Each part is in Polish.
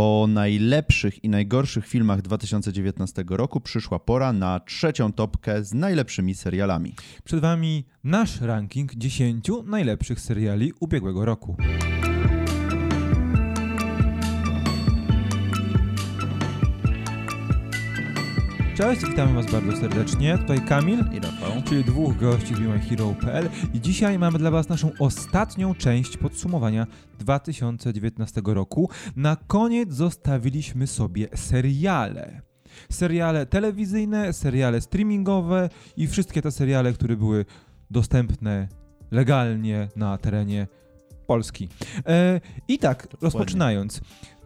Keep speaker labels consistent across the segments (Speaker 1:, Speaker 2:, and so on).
Speaker 1: Po najlepszych i najgorszych filmach 2019 roku przyszła pora na trzecią topkę z najlepszymi serialami.
Speaker 2: Przed Wami nasz ranking 10 najlepszych seriali ubiegłego roku. Cześć, witamy Was bardzo serdecznie. Tutaj Kamil
Speaker 1: I Rafał.
Speaker 2: czyli dwóch gości z BeMyHero.pl i dzisiaj mamy dla Was naszą ostatnią część podsumowania 2019 roku. Na koniec zostawiliśmy sobie seriale. Seriale telewizyjne, seriale streamingowe i wszystkie te seriale, które były dostępne legalnie na terenie Polski. E, I tak, rozpoczynając.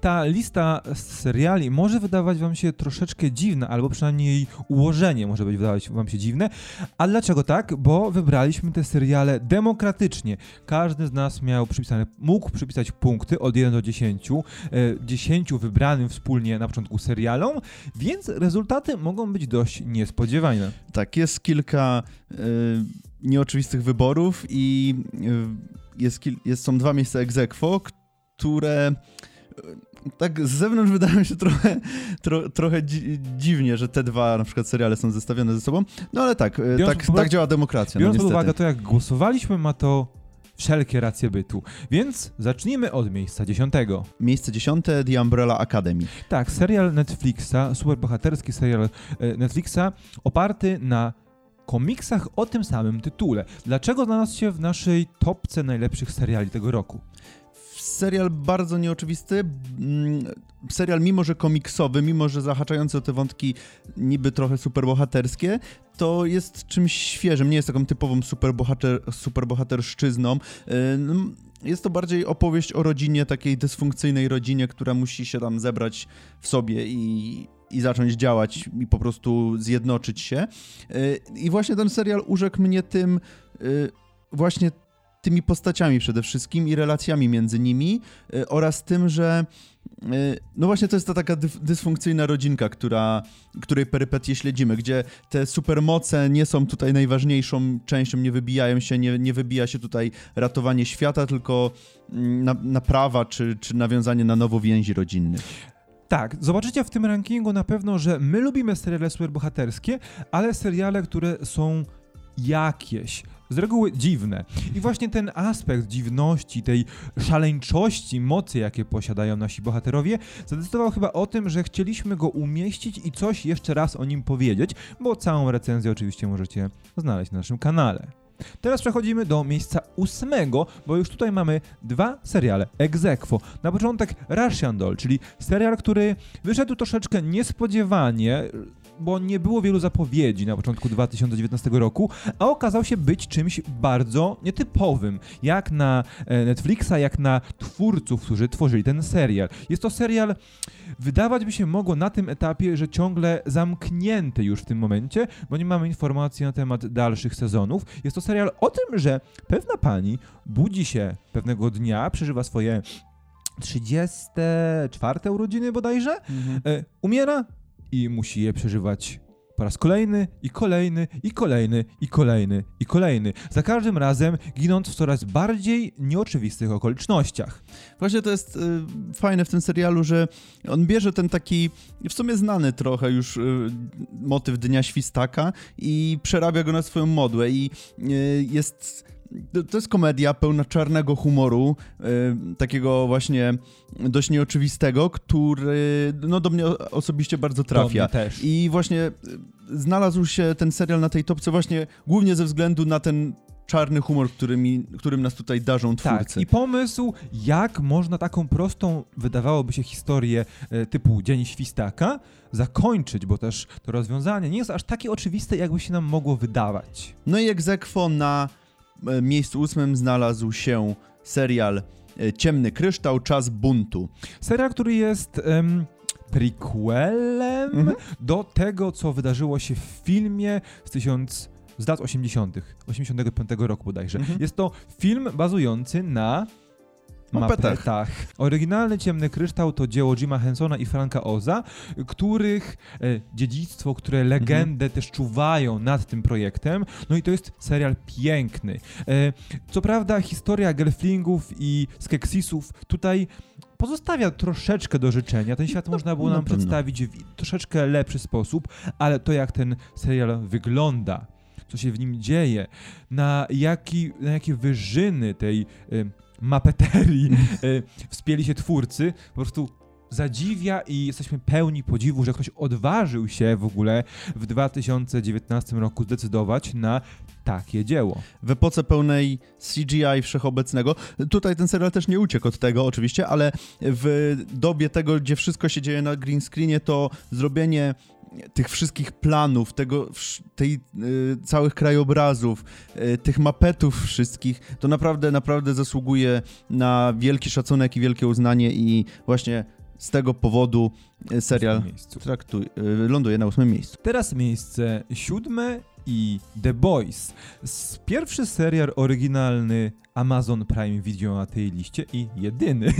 Speaker 2: Ta lista seriali może wydawać wam się troszeczkę dziwna, albo przynajmniej ułożenie może być wydawać wam się dziwne. A dlaczego tak? Bo wybraliśmy te seriale demokratycznie. Każdy z nas miał przypisane, mógł przypisać punkty od 1 do 10, e, 10 wybranym wspólnie na początku serialom, więc rezultaty mogą być dość niespodziewane.
Speaker 1: Tak, jest kilka y, nieoczywistych wyborów i y, jest, jest, są dwa miejsca aequo, które tak z zewnątrz wydają się trochę, tro, trochę dzi- dziwnie, że te dwa na przykład seriale są zestawione ze sobą. No ale tak, y,
Speaker 2: Biorąc
Speaker 1: tak,
Speaker 2: pod-
Speaker 1: tak działa demokracja.
Speaker 2: Biorąc
Speaker 1: no,
Speaker 2: pod uwagę to, jak głosowaliśmy, ma to wszelkie racje bytu. Więc zacznijmy od miejsca dziesiątego.
Speaker 1: Miejsce dziesiąte, The Umbrella Academy.
Speaker 2: Tak, serial Netflixa, superbohaterski serial e, Netflixa, oparty na komiksach o tym samym tytule. Dlaczego znalazł się w naszej topce najlepszych seriali tego roku?
Speaker 1: Serial bardzo nieoczywisty. mm, Serial, mimo że komiksowy, mimo że zahaczający o te wątki niby trochę superbohaterskie, to jest czymś świeżym. Nie jest taką typową superbohater, superbohaterszczyzną. Jest to bardziej opowieść o rodzinie, takiej dysfunkcyjnej rodzinie, która musi się tam zebrać w sobie i, i zacząć działać i po prostu zjednoczyć się. I właśnie ten serial urzekł mnie tym, y, właśnie tymi postaciami przede wszystkim i relacjami między nimi y, oraz tym, że y, no właśnie to jest ta taka dysfunkcyjna rodzinka, która, której perypetie śledzimy, gdzie te supermoce nie są tutaj najważniejszą częścią, nie wybijają się, nie, nie wybija się tutaj ratowanie świata, tylko mm, na, naprawa czy, czy nawiązanie na nowo więzi rodzinnych.
Speaker 2: Tak, zobaczycie w tym rankingu na pewno, że my lubimy seriale superbohaterskie, ale seriale, które są jakieś, z reguły dziwne. I właśnie ten aspekt dziwności, tej szaleńczości, mocy, jakie posiadają nasi bohaterowie, zadecydował chyba o tym, że chcieliśmy go umieścić i coś jeszcze raz o nim powiedzieć, bo całą recenzję oczywiście możecie znaleźć na naszym kanale. Teraz przechodzimy do miejsca ósmego, bo już tutaj mamy dwa seriale ex aequo. Na początek Russian Doll, czyli serial, który wyszedł troszeczkę niespodziewanie, bo nie było wielu zapowiedzi na początku 2019 roku, a okazał się być czymś bardzo nietypowym, jak na e, Netflixa, jak na twórców, którzy tworzyli ten serial. Jest to serial, wydawać by się mogło na tym etapie, że ciągle zamknięty już w tym momencie, bo nie mamy informacji na temat dalszych sezonów. Jest to serial o tym, że pewna pani budzi się pewnego dnia, przeżywa swoje 34 urodziny bodajże, e, umiera i musi je przeżywać po raz kolejny i kolejny i kolejny i kolejny i kolejny. Za każdym razem ginąc w coraz bardziej nieoczywistych okolicznościach.
Speaker 1: Właśnie to jest y, fajne w tym serialu, że on bierze ten taki w sumie znany trochę już y, motyw Dnia Świstaka i przerabia go na swoją modłę i y, jest... to- jest komedia pełna czarnego humoru, y, takiego właśnie dość nieoczywistego, który no, do mnie osobiście bardzo trafia. I właśnie y, znalazł się ten serial na tej topce właśnie głównie ze względu na ten czarny humor, którymi, którym nas tutaj darzą twórcy.
Speaker 2: Tak, i pomysł, jak można taką prostą, wydawałoby się, historię e, typu Dzień Świstaka zakończyć, bo też to rozwiązanie nie jest aż takie oczywiste, jakby się nam mogło wydawać.
Speaker 1: No i egzekwo na e, miejscu ósmym znalazł się serial e, Ciemny Kryształ, Czas Buntu.
Speaker 2: Serial, który jest em, prequelem
Speaker 1: Mhm.
Speaker 2: do tego, co wydarzyło się w filmie z tysiąc z lat 80., 85 roku bodajże.
Speaker 1: Mhm.
Speaker 2: Jest to film bazujący na
Speaker 1: Mapetach.
Speaker 2: mapetach. Oryginalny Ciemny Kryształ to dzieło Jima Hensona i Franka Oza, których e, dziedzictwo, które legendę też czuwają nad tym projektem. No i to jest serial piękny. E, co prawda historia Gelflingów i Skeksisów tutaj pozostawia troszeczkę do życzenia. Ten świat
Speaker 1: No,
Speaker 2: można było
Speaker 1: na
Speaker 2: nam
Speaker 1: pewno.
Speaker 2: przedstawić w troszeczkę lepszy sposób, ale to jak ten serial wygląda, co się w nim dzieje, na, jaki, na jakie wyżyny tej y, mapeterii y, wspięli się twórcy, po prostu zadziwia i jesteśmy pełni podziwu, że ktoś odważył się w ogóle w 2019 roku zdecydować na takie dzieło.
Speaker 1: w epoce pełnej CGI wszechobecnego. Tutaj ten serial też nie uciekł od tego oczywiście, ale w dobie tego, gdzie wszystko się dzieje na green screenie, to zrobienie tych wszystkich planów, tego, tej y, całych krajobrazów, y, tych mapetów wszystkich, to naprawdę, naprawdę zasługuje na wielki szacunek i wielkie uznanie i właśnie z tego powodu y, serial
Speaker 2: W miejscu.
Speaker 1: traktuj, y, ląduje na ósmym miejscu.
Speaker 2: Teraz miejsce siódme i The Boys. Pierwszy serial oryginalny Amazon Prime Video na tej liście i jedyny.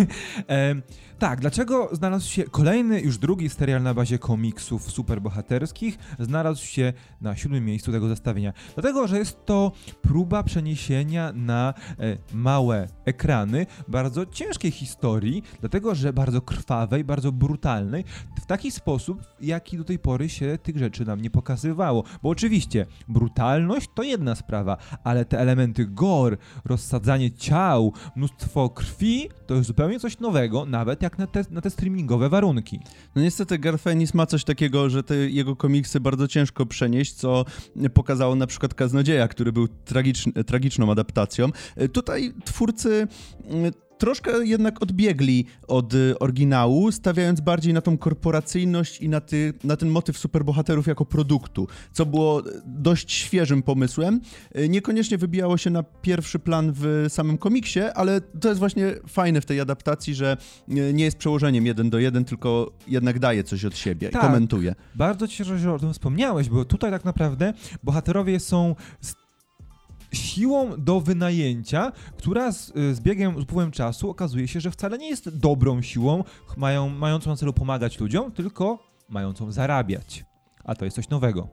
Speaker 2: E, tak, dlaczego znalazł się kolejny, już drugi serial na bazie komiksów superbohaterskich, znalazł się na siódmym miejscu tego zestawienia? Dlatego, że jest to próba przeniesienia na e, małe ekrany bardzo ciężkiej historii, dlatego, że bardzo krwawej, bardzo brutalnej, w taki sposób, jaki do tej pory się tych rzeczy nam nie pokazywało. Bo oczywiście brutalność to jedna sprawa, ale te elementy gore, rozsadzanie ciał, mnóstwo krwi, to jest zupełnie coś nowego, nawet jak na te, na te streamingowe warunki.
Speaker 1: No niestety Garth Ennis ma coś takiego, że te jego komiksy bardzo ciężko przenieść, co pokazało na przykład Kaznodzieja, który był tragicz, tragiczną adaptacją. E, Tutaj twórcy troszkę jednak odbiegli od y, oryginału, stawiając bardziej na tą korporacyjność i na, ty, na ten motyw superbohaterów jako produktu, co było e, dość świeżym pomysłem. E, Niekoniecznie wybijało się na pierwszy plan w samym komiksie, ale to jest właśnie fajne w tej adaptacji, że nie jest przełożeniem jeden do jeden, tylko jednak daje coś od siebie
Speaker 2: Tak.
Speaker 1: i komentuje.
Speaker 2: Bardzo cieszę się, że o tym wspomniałeś, bo tutaj tak naprawdę bohaterowie są siłą do wynajęcia, która z, z biegiem, z upływem czasu okazuje się, że wcale nie jest dobrą siłą, mają, mającą na celu pomagać ludziom, tylko mającą zarabiać. A to jest coś nowego.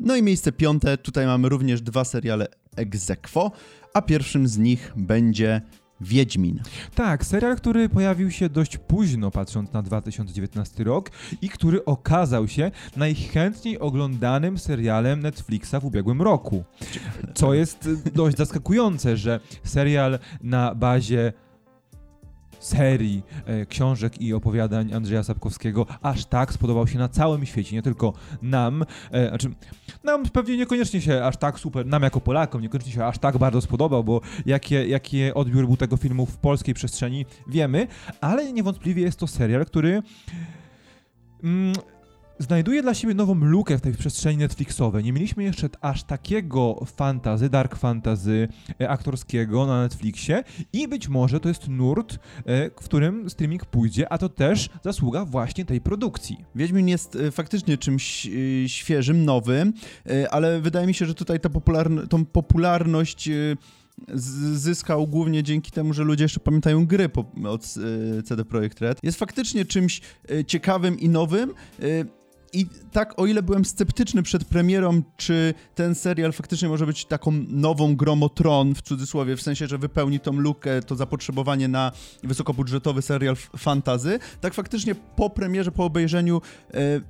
Speaker 1: No i miejsce piąte, tutaj mamy również dwa seriale ex aequo, a pierwszym z nich będzie Wiedźmin.
Speaker 2: Tak, serial, który pojawił się dość późno, patrząc na 2019 rok i który okazał się najchętniej oglądanym serialem Netflixa w ubiegłym roku. Co jest dość zaskakujące, że serial na bazie serii e, książek i opowiadań Andrzeja Sapkowskiego aż tak spodobał się na całym świecie, nie tylko nam, e, znaczy nam pewnie niekoniecznie się aż tak super, nam jako Polakom niekoniecznie się aż tak bardzo spodobał, bo jakie, jaki odbiór był tego filmu w polskiej przestrzeni wiemy, ale niewątpliwie jest to serial, który mm, znajduje dla siebie nową lukę w tej przestrzeni Netflixowej. Nie mieliśmy jeszcze aż takiego fantazy, dark fantazy e, aktorskiego na Netflixie i być może to jest nurt, e, w którym streaming pójdzie, a to też zasługa właśnie tej produkcji.
Speaker 1: Wiedźmin jest e, faktycznie czymś świeżym, nowym, ale wydaje mi się, że tutaj ta popularn- tą popularność zyskał głównie dzięki temu, że ludzie jeszcze pamiętają gry od CD Projekt Red. Jest faktycznie czymś ciekawym i nowym. I tak, o ile byłem sceptyczny przed premierą, czy ten serial faktycznie może być taką nową grą o tron, w cudzysłowie, w sensie, że wypełni tą lukę, to zapotrzebowanie na wysokobudżetowy serial fantazy, tak faktycznie po premierze, po obejrzeniu e,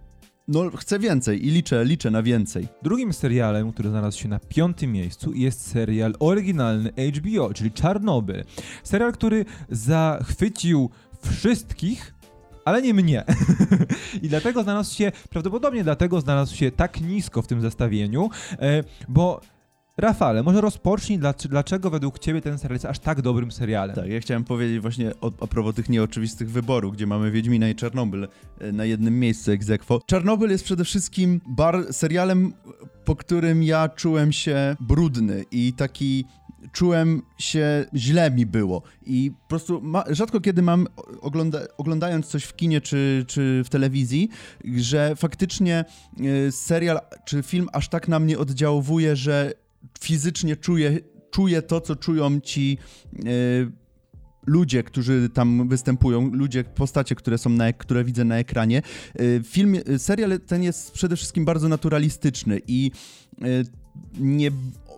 Speaker 1: no, chcę więcej i liczę, liczę na więcej.
Speaker 2: Drugim serialem, który znalazł się na piątym miejscu jest serial oryginalny HBO, czyli Czarnobyl. Serial, który zachwycił wszystkich, ale nie mnie. I dlatego znalazł się, prawdopodobnie dlatego znalazł się tak nisko w tym zestawieniu, e, bo Rafale, może rozpocznij, dlac- dlaczego według ciebie ten serial jest aż tak dobrym serialem.
Speaker 1: Tak, ja chciałem powiedzieć właśnie o, a propos tych nieoczywistych wyborów, gdzie mamy Wiedźmina i Czarnobyl e, na jednym miejscu ex aequo. Czarnobyl jest przede wszystkim bar serialem, po którym ja czułem się brudny i taki czułem się, źle mi było i po prostu ma, rzadko kiedy mam, ogląda, oglądając coś w kinie czy, czy w telewizji, że faktycznie e, serial czy film aż tak na mnie oddziałuje, że fizycznie czuję, czuję to, co czują ci e, ludzie, którzy tam występują, ludzie, postacie, które są na, które widzę na ekranie. Y, film, y, serial ten jest przede wszystkim bardzo naturalistyczny i y, nie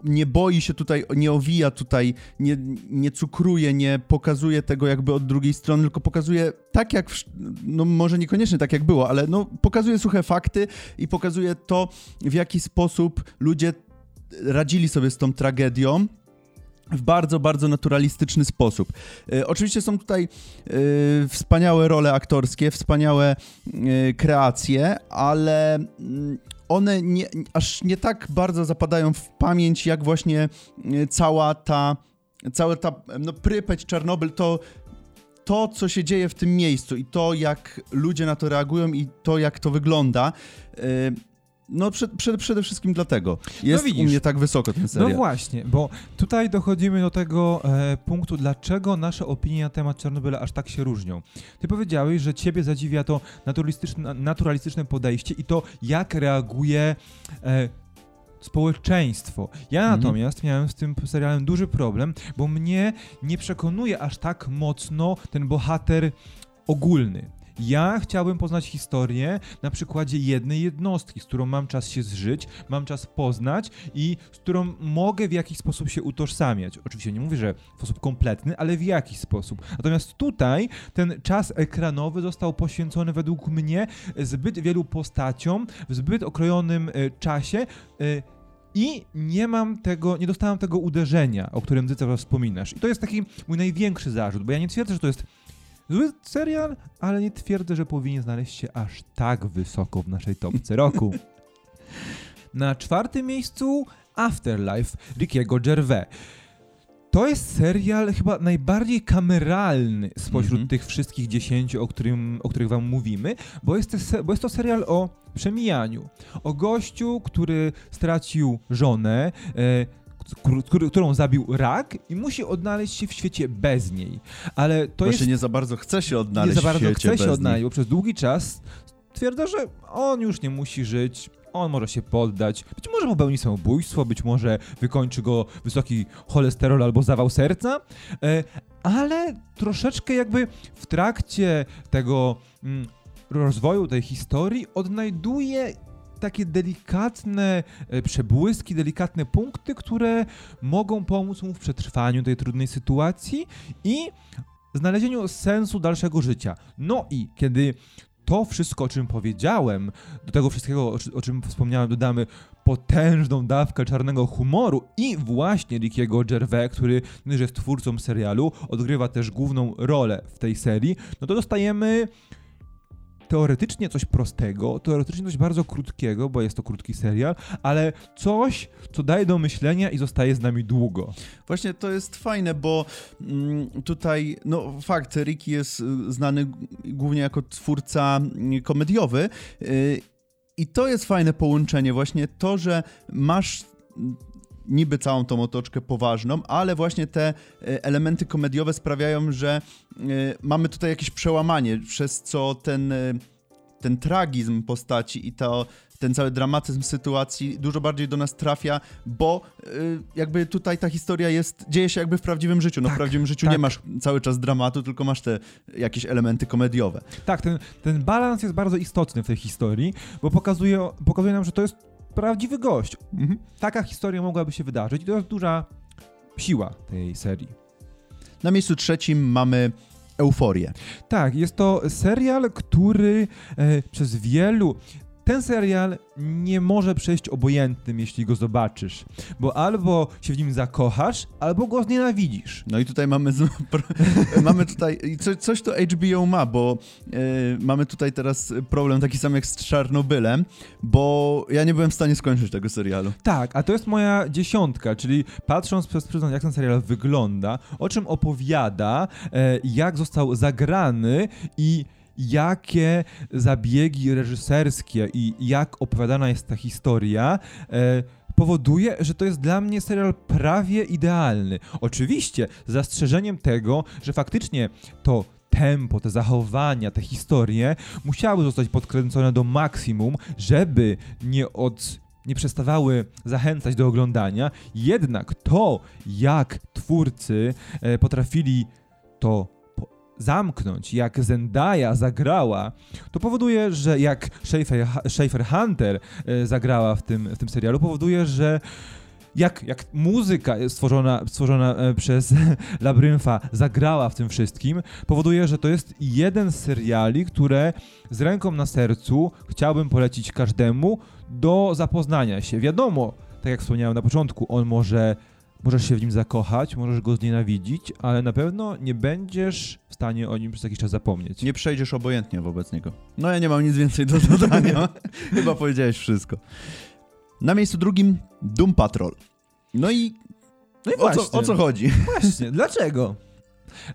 Speaker 1: nie boi się tutaj, nie owija tutaj, nie, nie cukruje, nie pokazuje tego jakby od drugiej strony, tylko pokazuje tak jak, no może niekoniecznie tak jak było, ale no pokazuje suche fakty i pokazuje to, w jaki sposób ludzie radzili sobie z tą tragedią w bardzo, bardzo naturalistyczny sposób. E, oczywiście są tutaj e, wspaniałe role aktorskie, wspaniałe e, kreacje, ale mm, one nie, aż nie tak bardzo zapadają w pamięć, jak właśnie e, cała ta, cała ta, no Prypeć, Czarnobyl, to to, co się dzieje w tym miejscu i to, jak ludzie na to reagują i to, jak to wygląda, e, no przed, przed, przede wszystkim dlatego jest no u mnie tak wysoko ten serial.
Speaker 2: No właśnie, bo tutaj dochodzimy do tego e, punktu, dlaczego nasze opinie na temat Czarnobyla aż tak się różnią. Ty powiedziałeś, że ciebie zadziwia to naturalistyczne, naturalistyczne podejście i to, jak reaguje e, społeczeństwo. Ja mhm. natomiast miałem z tym serialem duży problem, bo mnie nie przekonuje aż tak mocno ten bohater ogólny. Ja chciałbym poznać historię na przykładzie jednej jednostki, z którą mam czas się zżyć, mam czas poznać i z którą mogę w jakiś sposób się utożsamiać. Oczywiście nie mówię, że w sposób kompletny, ale w jakiś sposób. Natomiast tutaj ten czas ekranowy został poświęcony według mnie zbyt wielu postaciom w zbyt okrojonym e, czasie. E, i nie mam tego, nie dostałem tego uderzenia, o którym ty teraz wspominasz. I to jest taki mój największy zarzut, bo ja nie twierdzę, że to jest Zły serial, ale nie twierdzę, że powinien znaleźć się aż tak wysoko w naszej topce roku. Na czwartym miejscu Afterlife Rickiego Gervais. To jest serial chyba najbardziej kameralny spośród mm -hmm. tych wszystkich dziesięciu, o, którym, o których wam mówimy, bo jest, to, bo jest to serial o przemijaniu. O gościu, który stracił żonę, e, którą zabił rak i musi odnaleźć się w świecie bez niej. Ale to
Speaker 1: Właśnie
Speaker 2: jest...
Speaker 1: nie za bardzo chce się odnaleźć
Speaker 2: Nie za bardzo chce się odnaleźć, bo przez długi czas twierdza, że on już nie musi żyć, on może się poddać, być może popełni samobójstwo, być może wykończy go wysoki cholesterol albo zawał serca, e, ale troszeczkę jakby w trakcie tego mm, rozwoju tej historii odnajduje takie delikatne e, przebłyski, delikatne punkty, które mogą pomóc mu w przetrwaniu tej trudnej sytuacji i znalezieniu sensu dalszego życia. No i kiedy to wszystko, o czym powiedziałem, do tego wszystkiego, o, czym wspomniałem, dodamy potężną dawkę czarnego humoru i właśnie Rickiego Gervais, który jest twórcą serialu, odgrywa też główną rolę w tej serii, no to dostajemy teoretycznie coś prostego, teoretycznie coś bardzo krótkiego, bo jest to krótki serial, ale coś, co daje do myślenia i zostaje z nami długo.
Speaker 1: Właśnie to jest fajne, bo mm, tutaj, no fakt, Ricky jest y, znany głównie jako twórca mm, komediowy. Y, I to jest fajne połączenie, właśnie to, że masz niby całą tą otoczkę poważną, ale właśnie te e, elementy komediowe sprawiają, że e, mamy tutaj jakieś przełamanie, przez co ten, e, ten tragizm postaci i to, ten cały dramatyzm sytuacji dużo bardziej do nas trafia, bo jakby tutaj ta historia jest, dzieje się jakby w prawdziwym życiu. No tak, w prawdziwym życiu tak. nie masz cały czas dramatu, tylko masz te jakieś elementy komediowe.
Speaker 2: Tak, ten, ten balans jest bardzo istotny w tej historii, bo pokazuje, pokazuje nam, że to jest prawdziwy gość. Mhm. Taka historia mogłaby się wydarzyć i to jest duża siła tej serii.
Speaker 1: Na miejscu trzecim mamy Euforię.
Speaker 2: Tak, jest to serial, który e, przez wielu ten serial nie może przejść obojętnym, jeśli go zobaczysz, bo albo się w nim zakochasz, albo go znienawidzisz.
Speaker 1: No i tutaj mamy, mamy tutaj, co, coś to HBO ma, bo yy, mamy tutaj teraz problem taki sam jak z Czarnobylem, bo ja nie byłem w stanie skończyć tego serialu.
Speaker 2: Tak, a to jest moja dziesiątka, czyli patrząc przez pryzmat, jak ten serial wygląda, o czym opowiada, yy, jak został zagrany i jakie zabiegi reżyserskie i jak opowiadana jest ta historia, e, powoduje, że to jest dla mnie serial prawie idealny. Oczywiście z zastrzeżeniem tego, że faktycznie to tempo, te zachowania, te historie musiały zostać podkręcone do maksimum, żeby nie od nie przestawały zachęcać do oglądania. Jednak to, jak twórcy e, potrafili to zamknąć, jak Zendaya zagrała, to powoduje, że jak Schaefer, Schaefer Hunter e, zagrała w tym, w tym serialu, powoduje, że jak, jak muzyka stworzona, stworzona e, przez Labrynfa zagrała w tym wszystkim, powoduje, że to jest jeden z seriali, które z ręką na sercu chciałbym polecić każdemu do zapoznania się. Wiadomo, tak jak wspomniałem na początku, on może możesz się w nim zakochać, możesz go znienawidzić, ale na pewno nie będziesz w stanie o nim przez jakiś czas zapomnieć.
Speaker 1: Nie przejdziesz obojętnie wobec niego. No ja nie mam nic więcej do dodania. Chyba powiedziałeś wszystko. Na miejscu drugim Doom Patrol. No i
Speaker 2: No i
Speaker 1: o
Speaker 2: właśnie.
Speaker 1: co, o co chodzi?
Speaker 2: Właśnie, dlaczego?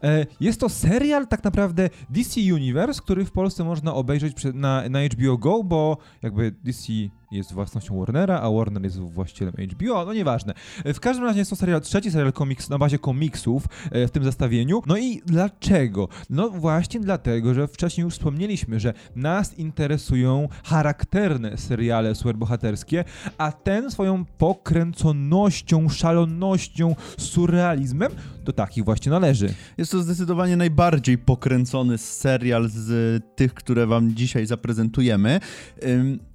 Speaker 2: E, Jest to serial tak naprawdę DC Universe, który w Polsce można obejrzeć na, na HBO Go, bo jakby DC jest własnością Warnera, a Warner jest właścicielem HBO, no nieważne. W każdym razie jest to serial, trzeci serial komiks na bazie komiksów e, w tym zestawieniu. No i dlaczego? No właśnie dlatego, że wcześniej już wspomnieliśmy, że nas interesują charakterne seriale superbohaterskie, a ten swoją pokręconością, szalonością, surrealizmem do takich właśnie należy.
Speaker 1: Jest to zdecydowanie najbardziej pokręcony serial z tych, które wam dzisiaj zaprezentujemy.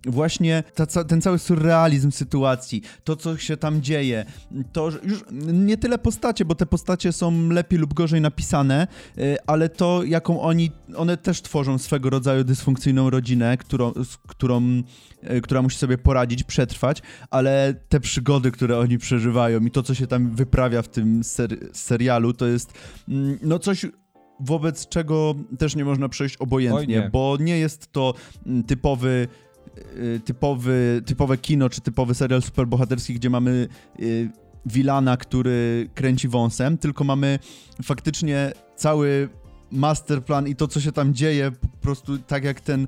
Speaker 1: Właśnie ta, ten cały surrealizm sytuacji, to co się tam dzieje, to już nie tyle postacie, bo te postacie są lepiej lub gorzej napisane, y, ale to jaką oni, one też tworzą swego rodzaju dysfunkcyjną rodzinę, którą, z którą, y, która musi sobie poradzić, przetrwać, ale te przygody, które oni przeżywają i to, co się tam wyprawia w tym ser serialu, to jest mm, no coś wobec czego też nie można przejść
Speaker 2: Oj,
Speaker 1: obojętnie,
Speaker 2: nie.
Speaker 1: bo nie jest to mm, typowy typowy, typowe kino czy typowy serial superbohaterski, gdzie mamy y, Wilana, który kręci wąsem, tylko mamy faktycznie cały masterplan i to, co się tam dzieje, po prostu tak jak ten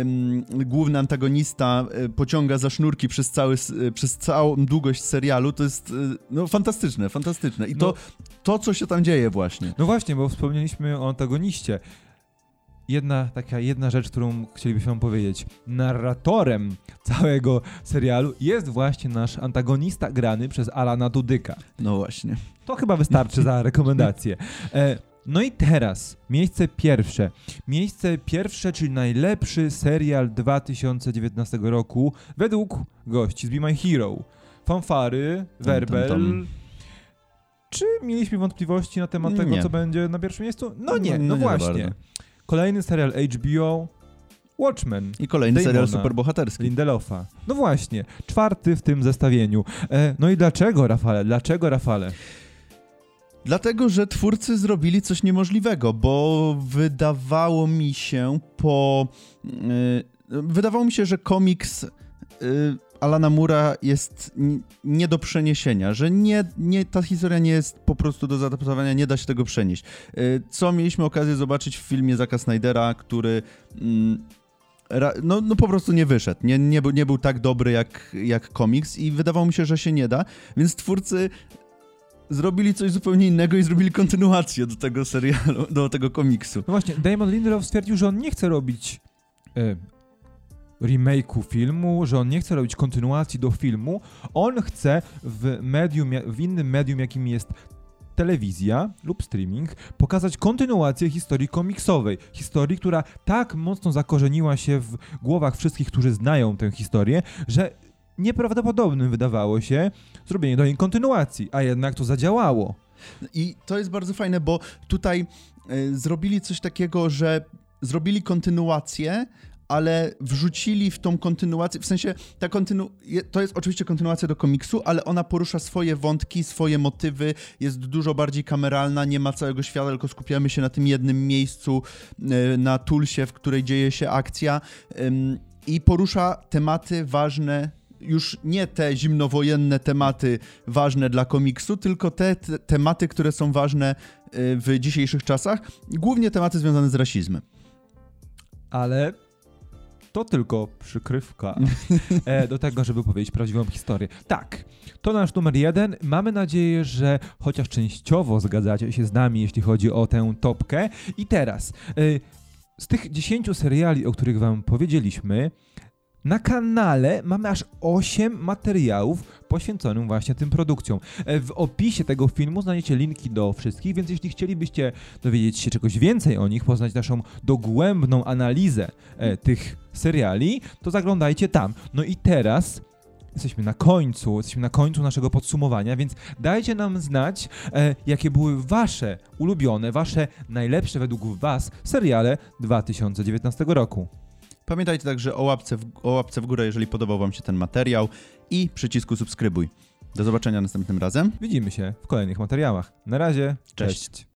Speaker 1: ym, główny antagonista y, pociąga za sznurki przez, cały, y, przez całą długość serialu, to jest y, no, fantastyczne, fantastyczne. I to,
Speaker 2: No.
Speaker 1: to, co się tam dzieje właśnie.
Speaker 2: No właśnie, bo wspomnieliśmy o antagoniście. Jedna taka jedna rzecz, którą chcielibyśmy wam powiedzieć. Narratorem całego serialu jest właśnie nasz antagonista grany przez Alana Dudyka.
Speaker 1: No właśnie.
Speaker 2: To chyba wystarczy za rekomendację. E, no i teraz miejsce pierwsze. Miejsce pierwsze, czyli najlepszy serial 2019 roku według gości z Be My Hero. Fanfary, Werbel.
Speaker 1: tam.
Speaker 2: Czy mieliśmy wątpliwości na temat tego,
Speaker 1: Nie.
Speaker 2: co będzie na pierwszym miejscu? No nie, no,
Speaker 1: No nie za
Speaker 2: właśnie.
Speaker 1: bardzo.
Speaker 2: Kolejny serial HBO Watchmen.
Speaker 1: I kolejny
Speaker 2: Damona.
Speaker 1: serial superbohaterski.
Speaker 2: Lindelofa. No właśnie, czwarty w tym zestawieniu. E, no i dlaczego, Rafale? Dlaczego, Rafale?
Speaker 1: Dlatego, że twórcy zrobili coś niemożliwego, bo wydawało mi się po. Yy, wydawało mi się, że komiks yy, Alana Mura jest nie do przeniesienia, że nie, nie, ta historia nie jest po prostu do zaadaptowania, nie da się tego przenieść. Yy, co mieliśmy okazję zobaczyć w filmie Zaka Snydera, który. mm, no, no po prostu nie wyszedł. Nie, nie, był, nie był tak dobry jak, jak komiks i wydawało mi się, że się nie da, więc twórcy zrobili coś zupełnie innego i zrobili kontynuację do tego serialu, do tego komiksu.
Speaker 2: No właśnie, Damon Lindelof stwierdził, że on nie chce robić e, remake'u filmu, że on nie chce robić kontynuacji do filmu. On chce w medium, w innym medium, jakim jest telewizja lub streaming, pokazać kontynuację historii komiksowej. Historii, która tak mocno zakorzeniła się w głowach wszystkich, którzy znają tę historię, że nieprawdopodobnym wydawało się zrobienie do niej kontynuacji, a jednak to zadziałało.
Speaker 1: I to jest bardzo fajne, bo tutaj y, zrobili coś takiego, że zrobili kontynuację, ale wrzucili w tą kontynuację, w sensie ta kontynu... to jest oczywiście kontynuacja do komiksu, ale ona porusza swoje wątki, swoje motywy, jest dużo bardziej kameralna, nie ma całego świata, tylko skupiamy się na tym jednym miejscu, y, na Tulsie, w której dzieje się akcja i porusza tematy ważne już nie te zimnowojenne tematy ważne dla komiksu, tylko te, te tematy, które są ważne y, w dzisiejszych czasach, głównie tematy związane z rasizmem.
Speaker 2: ale to tylko przykrywka e, do tego, żeby powiedzieć prawdziwą historię. Tak, to nasz numer jeden. Mamy nadzieję, że chociaż częściowo zgadzacie się z nami, jeśli chodzi o tę topkę. I teraz, e, z tych 10 seriali, o których wam powiedzieliśmy, Na kanale mamy aż 8 materiałów poświęconych właśnie tym produkcjom. E, W opisie tego filmu znajdziecie linki do wszystkich, więc jeśli chcielibyście dowiedzieć się czegoś więcej o nich, poznać naszą dogłębną analizę e, tych seriali, to zaglądajcie tam. No i teraz jesteśmy na końcu, jesteśmy na końcu naszego podsumowania, więc dajcie nam znać, e, jakie były wasze ulubione, wasze najlepsze według was seriale 2019 roku.
Speaker 1: Pamiętajcie także o łapce, w, o łapce w górę, jeżeli podobał Wam się ten materiał i przycisku subskrybuj. Do zobaczenia następnym razem.
Speaker 2: Widzimy się w kolejnych materiałach. Na razie,
Speaker 1: Cześć.
Speaker 2: cześć.